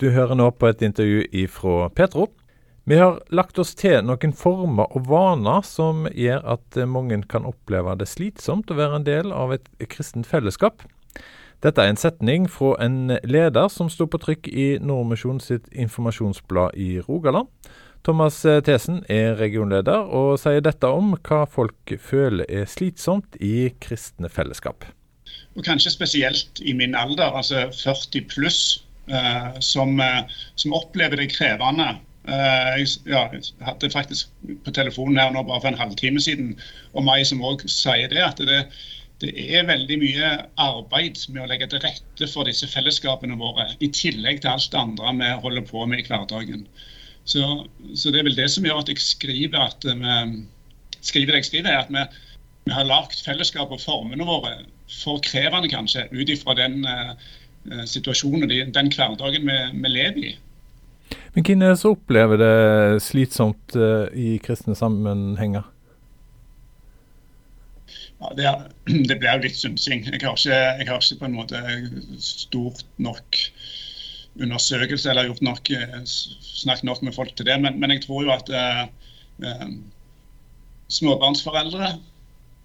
Du hører nå på et intervju fra Petro. Vi har lagt oss til noen former og vaner som gjør at mange kan oppleve det slitsomt å være en del av et kristent fellesskap. Dette er en setning fra en leder som sto på trykk i Nordmisjon sitt informasjonsblad i Rogaland. Thomas Thesen er regionleder, og sier dette om hva folk føler er slitsomt i kristne fellesskap. Og kanskje spesielt i min alder, altså 40 pluss, som, eh, som, opplever det krevende. Eh, jeg, ja, jeg hadde faktisk på telefonen her nå bare for en halvtime siden og meg som òg sier det, at det, det er veldig mye arbeid med å legge til rette for disse fellesskapene våre, i tillegg til alt det andre vi holder på med i hverdagen. Så, så, det er vel det som gjør at jeg skriver at vi, skriver det jeg skriver, er at vi, vi har lagd fellesskap og formene våre for krevende, kanskje, ut ifra den uh, situasjonen og den hverdagen vi, vi, lever i. Men hvem er det som opplever det slitsomt uh, i kristne sammenhenger? Ja, det, er, det, blir jo litt synsing. Jeg har, ikke, jeg har ikke på en måte stort nok undersøkelse eller gjort nok, eh, snakket nok med folk til det. Men, men jeg tror jo at eh, eh, småbarnsforeldre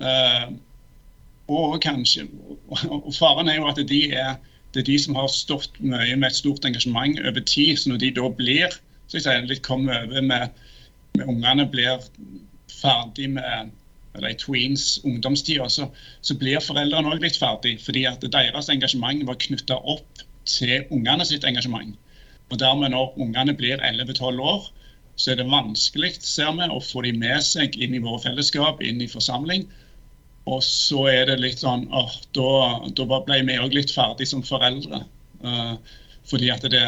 eh, og kanskje og Faren er jo at de er, det er de som har stått mye med et stort engasjement over tid. Så når de da blir så jeg sier, litt kommet over med, med ungene, blir ferdig med eller i tweens ungdomstida, så, så blir foreldrene òg litt ferdig. Fordi at deres engasjement var knytta opp til ungene sitt engasjement. Og dermed Når ungene blir 11-12 år, så er det vanskelig ser vi, å få dem med seg inn i våre fellesskap, inn i forsamling. Og så er det litt sånn at da, da ble vi òg litt ferdig som foreldre. Uh, fordi at det,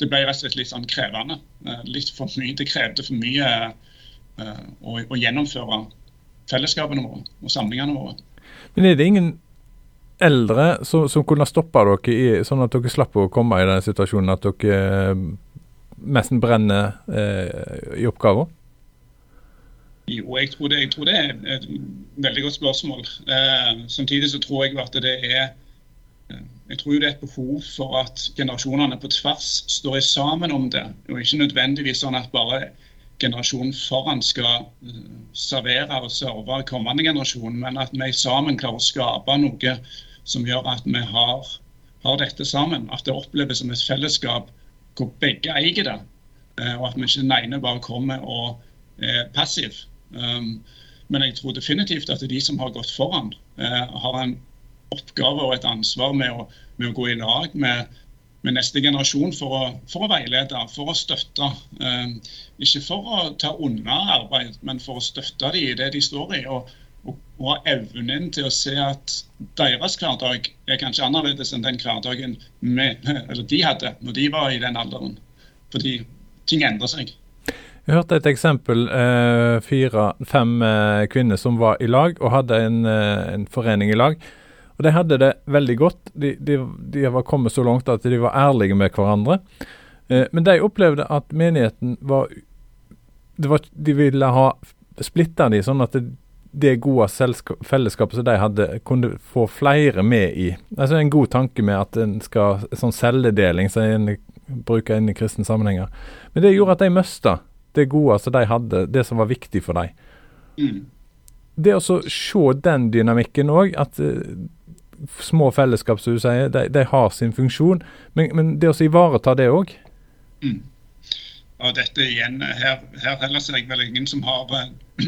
det, ble rett og slett litt sånn krevende. Uh, litt for mye, Det krevde for mye uh, å, å, gjennomføre fellesskapene våre og samlingene våre. Men er det ingen eldre som, som kunne stoppa dere, i, sånn at dere slapp å komme i den situasjonen at dere nesten brenner i oppgaven? Jo, jeg tror, det, jeg tror, det, er et veldig godt spørsmål. Eh, samtidig så tror jeg at det er eh, jeg tror det er et behov for at generasjonene på tvers står sammen om det. Og ikke nødvendigvis sånn at bare generasjonen foran skal eh, servere og serve kommende generasjon, men at vi sammen klarer å skape noe som gjør at vi har, har, dette sammen. At det oppleves som et fellesskap hvor begge eier det. Eh, og at vi ikke den ene bare kommer og er passiv. Um, men jeg tror definitivt at de som har gått foran, eh, har en oppgave og et ansvar med å, med å gå i lag med, med neste generasjon for å, for å, veilede, for å støtte. Um, ikke for å ta unna arbeid, men for å støtte dem i det de står i. og og ha evnen til å se at deres hverdag er kanskje annerledes enn den hverdagen vi, de hadde når de var i den alderen. Fordi ting endrer seg. Jeg hørte et eksempel. Eh, fire, fem eh, kvinner som var i lag og hadde en, eh, en, forening i lag. Og De hadde det veldig godt. De, de, de, var kommet så langt at de var ærlige med hverandre. Eh, men de opplevde at menigheten var, var De ville ha splitta de, sånn at det, det gode fellesskapet som de hadde, kunne få flere med i. Altså En god tanke med at en skal sånn celledeling som en bruker inn i kristne sammenhenger. Men det gjorde at de mista det gode som de hadde, det som var viktig for dem. Mm. Det å se den dynamikken òg, at uh, små fellesskap, som du sier, de, de har sin funksjon. Men, men det å ivareta det òg. Mm. Og dette igjen, her, her heller ser jeg vel ingen som har uh,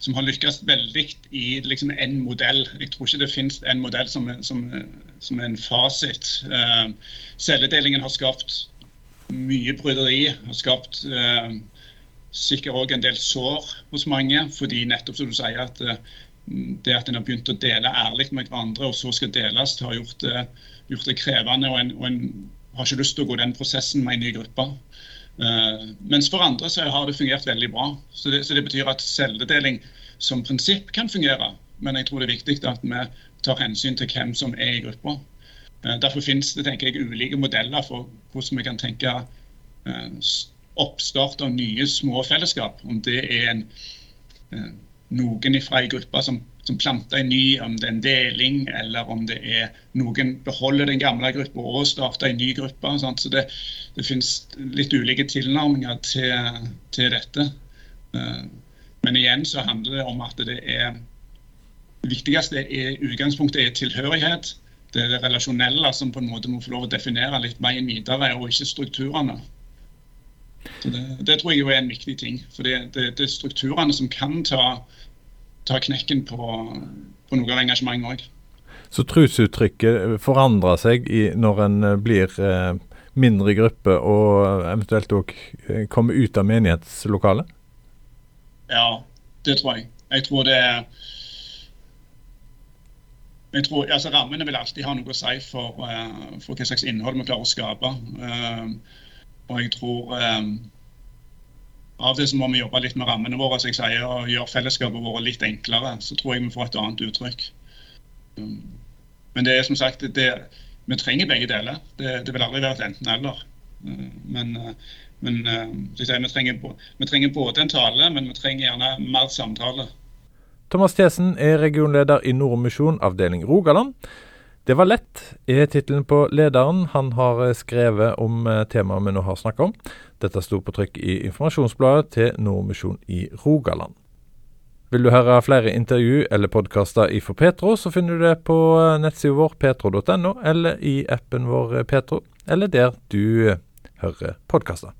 som har lykkes veldig i liksom en modell. Jeg tror ikke det finnes en modell som, som, som er en fasit. Uh, celledelingen har skapt mye bryderi. Har skapt uh, sikkert òg en del sår hos mange. Fordi nettopp som du sier at uh, det at en har begynt å dele ærlig med hverandre, og så skal deles, har gjort, gjort det krevende. Og en, og en, har ikke lyst til å gå den prosessen med en ny gruppe. Uh, mens for andre så har det fungert veldig bra. Så det, så det, betyr at celledeling som prinsipp kan fungere. Men jeg tror det er viktig at vi tar hensyn til hvem som er i gruppa. Uh, derfor finnes det tenker jeg, ulike modeller for hvordan vi kan tenke uh, oppstart av nye små fellesskap. Om det er en, noen fra ei gruppe som som planter en ny, om det er en deling, eller om det er noen beholder den gamle gruppa og starter en ny gruppe. Så det, det finnes litt ulike tilnærminger til, til dette. Uh, men igjen så handler det om at det er det viktigste er utgangspunktet er tilhørighet. Det er det relasjonelle som på en måte må få lov å definere litt veien videre, og ikke strukturene. Det, det, tror jeg jo er en viktig ting. For det, det, det er strukturene som kan ta, ta knekken på, på, noe av engasjementet òg. Så trosuttrykket forandrer seg i, når en blir eh, mindre gruppe og eventuelt òg eh, kommer ut av menighetslokalet? Ja, det tror jeg. Jeg tror det jeg tror, altså Rammene vil alltid ha noe å si for, for hva slags innhold vi klarer å skape. Uh, og jeg tror um, Av og til må vi jobbe litt med rammene våre som jeg sier, og gjøre fellesskapet vårt litt enklere. Så tror jeg vi får et annet uttrykk. Um, men det er som sagt, det, vi trenger begge deler. Det, det vil aldri være et enten-eller. Uh, men, men vi, trenger, vi trenger både en tale, men vi trenger gjerne mer samtale. Thomas Thesen er regionleder i Nordmisjon avdeling Rogaland. Det var lett, er tittelen på lederen han har eh, skrevet om eh, temaet vi nå har snakket om. Dette sto på trykk i informasjonsbladet til Nordmisjon i Rogaland. Vil du høre flere intervju eller podkaster ifra Petro, så finner du det på eh, nettsida vår petro.no, eller i appen vår Petro, eller der du hører podkaster.